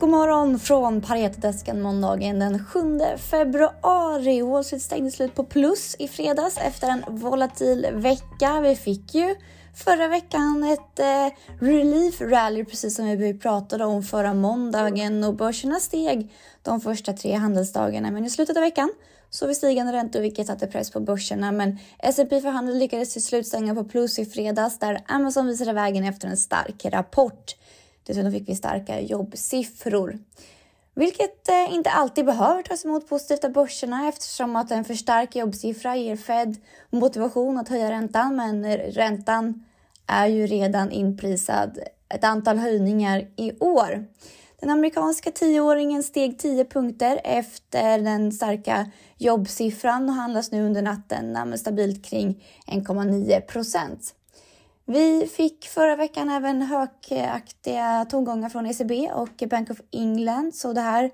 God morgon från Paretodesken måndagen den 7 februari. Wall Street stängde slut på plus i fredags efter en volatil vecka. Vi fick ju förra veckan ett eh, relief rally precis som vi pratade om förra måndagen och börserna steg de första tre handelsdagarna. Men i slutet av veckan så vi stigande räntor vilket satte press på börserna. Men S&P för handel lyckades till slut stänga på plus i fredags där Amazon visade vägen efter en stark rapport. Dessutom fick vi starka jobbsiffror. Vilket eh, inte alltid behöver tas emot positivt av börserna eftersom att en för stark jobbsiffra ger Fed motivation att höja räntan. Men räntan är ju redan inprisad ett antal höjningar i år. Den amerikanska tioåringen steg 10 punkter efter den starka jobbsiffran och handlas nu under natten stabilt kring 1,9 procent. Vi fick förra veckan även hökaktiga tongångar från ECB och Bank of England, så det här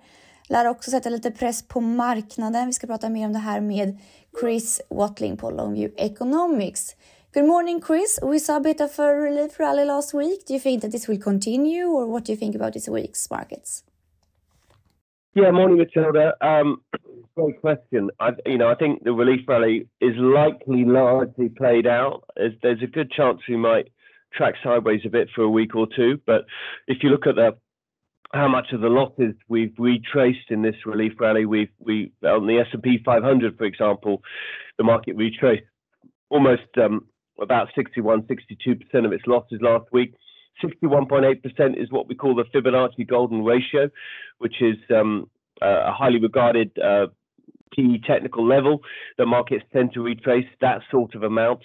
lär också sätta lite press på marknaden. Vi ska prata mer om det här med Chris Watling på Longview Economics. Good morning, Chris. We saw a bit of a relief rally last week. Do you think that this will continue, or what do you think about this week's markets? Yeah, morning, Matilda. Um, great question. I, you know, I think the relief rally is likely largely played out. There's, there's a good chance we might track sideways a bit for a week or two. But if you look at the how much of the losses we've retraced in this relief rally, we've we on the S and P 500, for example, the market retraced almost um, about 61, 62 percent of its losses last week. 61.8% is what we call the Fibonacci golden ratio, which is um, a highly regarded uh, key technical level. The markets tend to retrace that sort of amount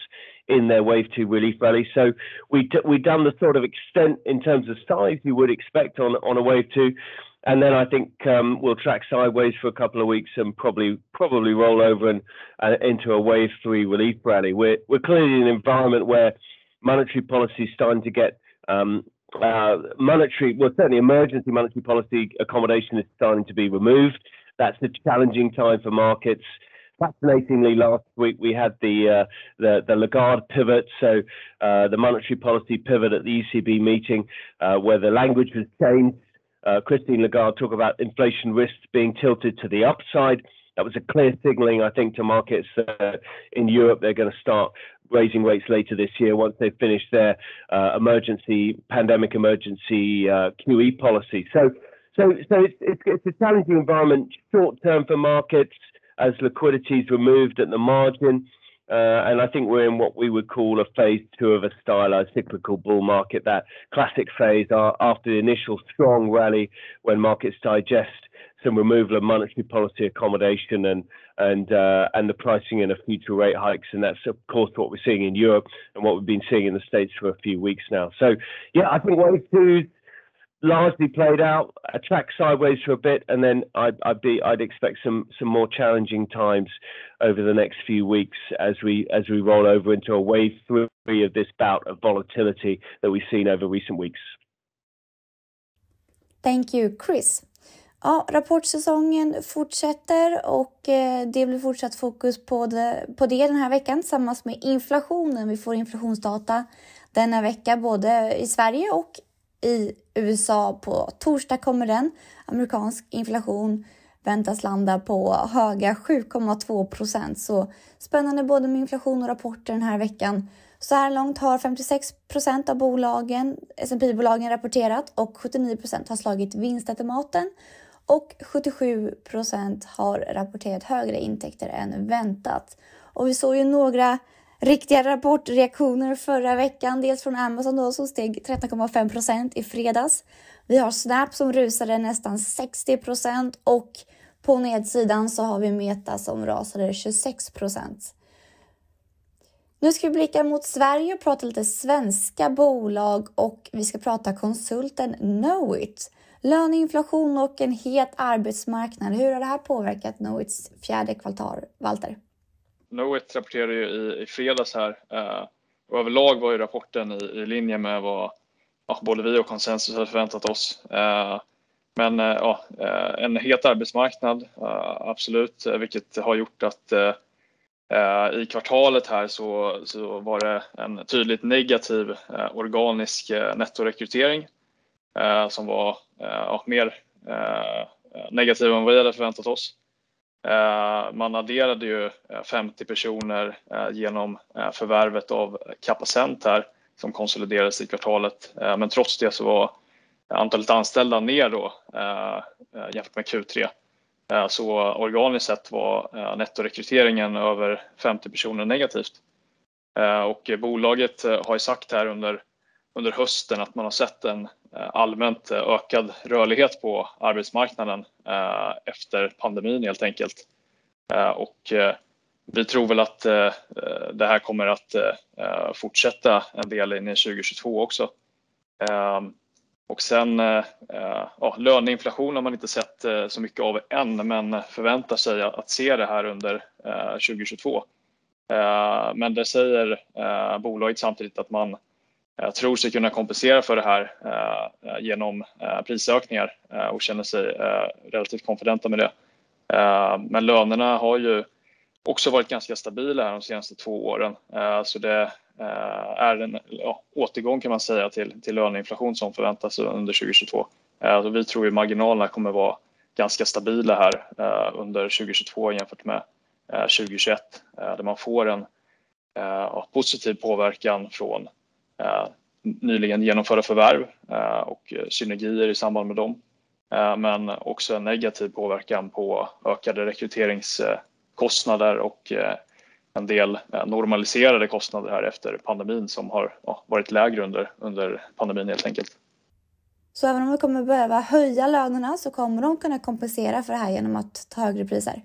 in their wave two relief rally. So we we've done the sort of extent in terms of size you would expect on on a wave two. And then I think um, we'll track sideways for a couple of weeks and probably probably roll over and uh, into a wave three relief rally. We're we're clearly in an environment where monetary policy is starting to get um, uh, monetary, well, certainly emergency monetary policy accommodation is starting to be removed. That's a challenging time for markets. Fascinatingly, last week we had the uh, the, the Lagarde pivot, so uh, the monetary policy pivot at the ECB meeting, uh, where the language was changed. Uh, Christine Lagarde talked about inflation risks being tilted to the upside. That was a clear signaling, I think, to markets uh, in Europe. They're going to start raising rates later this year once they've finished their uh, emergency pandemic emergency QE policy. So, so, so it's, it's, it's a challenging environment short term for markets as liquidity is removed at the margin. Uh, and I think we're in what we would call a phase two of a stylized cyclical bull market, that classic phase after the initial strong rally when markets digest some removal of monetary policy accommodation and and uh, and the pricing in of future rate hikes, and that's of course what we're seeing in Europe and what we've been seeing in the states for a few weeks now. So yeah, I think wave two largely played out. I tracked sideways for a bit, and then I'd, I'd be I'd expect some some more challenging times over the next few weeks as we as we roll over into a wave three of this bout of volatility that we've seen over recent weeks. Thank you, Chris. Ja, rapportsäsongen fortsätter och eh, det blir fortsatt fokus på det, på det den här veckan tillsammans med inflationen. Vi får inflationsdata denna vecka både i Sverige och i USA. På torsdag kommer den. Amerikansk inflation väntas landa på höga 7,2 procent. Så spännande både med inflation och rapporter den här veckan. Så här långt har 56 procent av bolagen, S&P bolagen rapporterat och 79 procent har slagit vinstestimaten och 77 procent har rapporterat högre intäkter än väntat. Och vi såg ju några riktiga rapportreaktioner förra veckan. Dels från Amazon då som steg 13,5 procent i fredags. Vi har Snap som rusade nästan 60 procent och på nedsidan så har vi Meta som rasade 26 procent. Nu ska vi blicka mot Sverige och prata lite svenska bolag och vi ska prata konsulten Knowit. Löneinflation och en het arbetsmarknad. Hur har det här påverkat Knowits fjärde kvartal, Walter? Knowit rapporterade ju i, i fredags här eh, och överlag var ju rapporten i, i linje med vad ja, både vi och konsensus hade förväntat oss. Eh, men eh, ja, eh, en het arbetsmarknad, eh, absolut, eh, vilket har gjort att eh, i kvartalet här så, så var det en tydligt negativ organisk nettorekrytering som var ja, mer negativ än vad vi hade förväntat oss. Eh, man adderade ju eh, 50 personer eh, genom förvärvet av Capacent här som konsoliderades i kvartalet. Men trots det så var antalet anställda ner då jämfört med Q3. Så organiskt sett var nettorekryteringen över 50 personer negativt. Och bolaget har ju sagt här under hösten att man har sett en Eh, allmänt ökad rörlighet på arbetsmarknaden eh, efter pandemin helt enkelt. Eh, och vi tror väl att det här kommer att fortsätta en del in i 2022 också. Ehm, och sen, ja, löneinflation har man inte sett så mycket av än, men förväntar sig att se det här under 2022. Men det säger bolaget samtidigt att man tror sig kunna kompensera för det här eh, genom eh, prisökningar eh, och känner sig relativt konfidenta med det. Men lönerna har ju också varit ganska stabila här de senaste två åren. Så det är en återgång kan man säga till löneinflation som förväntas under 2022. Så vi tror ju marginalerna kommer vara ganska stabila här under 2022 jämfört med 2021, där man får en positiv påverkan från Eh, nyligen genomförda förvärv eh, och synergier i samband med dem. Eh, men också en negativ påverkan på ökade rekryteringskostnader och en del normaliserade kostnader här efter pandemin som har varit lägre under pandemin helt enkelt. Så även om vi kommer behöva höja lönerna så kommer de kunna kompensera för det här genom att ta högre priser?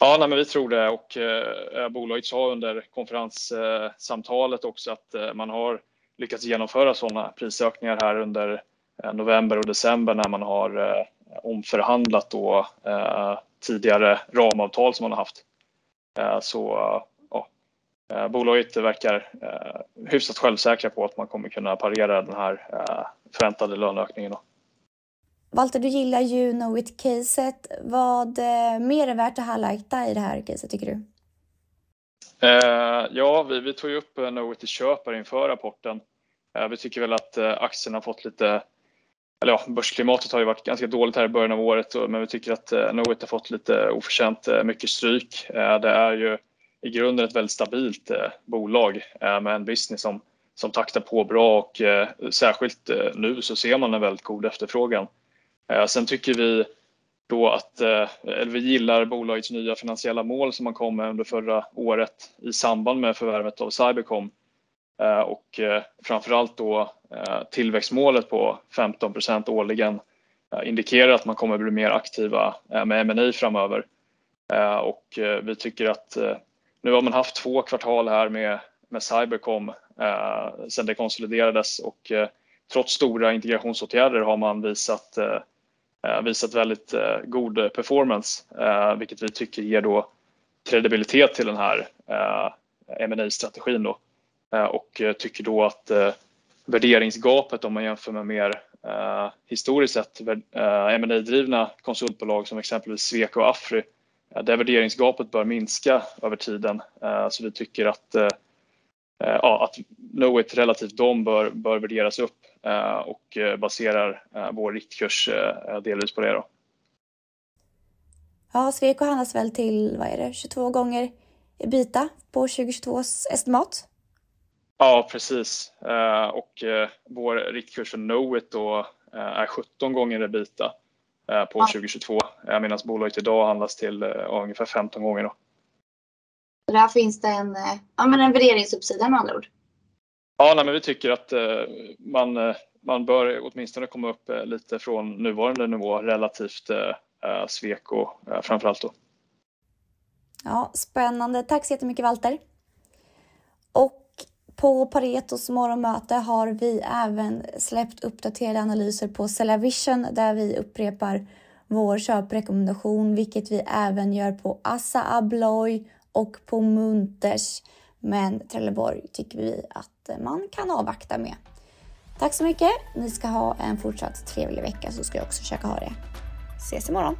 Ja, nej men vi tror det och eh, bolaget sa under konferenssamtalet också att eh, man har lyckats genomföra sådana prisökningar här under eh, november och december när man har omförhandlat då tidigare ramavtal som man har haft. Så ja, bolaget verkar hyfsat självsäkra på att man kommer kunna parera den här förväntade löneökningen då. Valter, du gillar ju Knowit-caset. Vad eh, mer är värt att highlighta i det här caset tycker du? Eh, ja, vi tog ju upp eh, Knowit i köp inför rapporten. Vi tycker väl att aktien har fått lite, eller ja, börsklimatet har ju varit ganska dåligt här i början av året, men vi tycker att Knowit har fått lite oförtjänt mycket stryk. Det är ju i grunden ett väldigt stabilt bolag med en business som taktar på bra och särskilt nu så ser man en väldigt god efterfrågan. Eh, sen tycker vi då att, eh, eller vi gillar bolagets nya finansiella mål som man kom med under förra året i samband med förvärvet av Cybercom. Eh, och framförallt då tillväxtmålet på 15% årligen indikerar att man kommer bli mer aktiva med M&A framöver. Och vi tycker att nu har man haft två kvartal här med Cybercom sedan det konsoliderades och trots stora integrationsåtgärder har man visat Eh, visat väldigt eh, god eh, performance, vilket vi tycker ger då kredibilitet till den här M&A-strategin då. Och tycker då att värderingsgapet om man jämför med mer historiskt sett M&A-drivna konsultbolag som exempelvis Sweco och AFRY, där värderingsgapet bör minska över tiden. Så vi tycker att ja, att Knowit relativt dem bör, bör värderas upp och baserar vår riktkurs delvis på det då. Ja, Sweco handlas väl till, vad är det, 22 gånger EBITDA på 2022:s estimat? Ja, precis. Och vår riktkurs för Knowit då är 17 gånger EBITDA på 2022. Medans bolaget idag handlas till ungefär 15 gånger då. Där finns det en, ja men en värderingsuppsida med andra ord. Ja, nej men vi tycker att eh, man eh, man bör åtminstone komma upp eh, lite från nuvarande nivå relativt Sweco framför allt då. Ja, spännande. Tack så jättemycket Valter. På Paretos morgonmöte har vi även släppt uppdaterade analyser på CellaVision där vi upprepar vår köprekommendation, vilket vi även gör på Assa Abloy och på Munters. Men Trelleborg tycker vi att att man kan avvakta med. Tack så mycket. Ni ska ha en fortsatt trevlig vecka så ska jag också försöka ha det. Ses imorgon.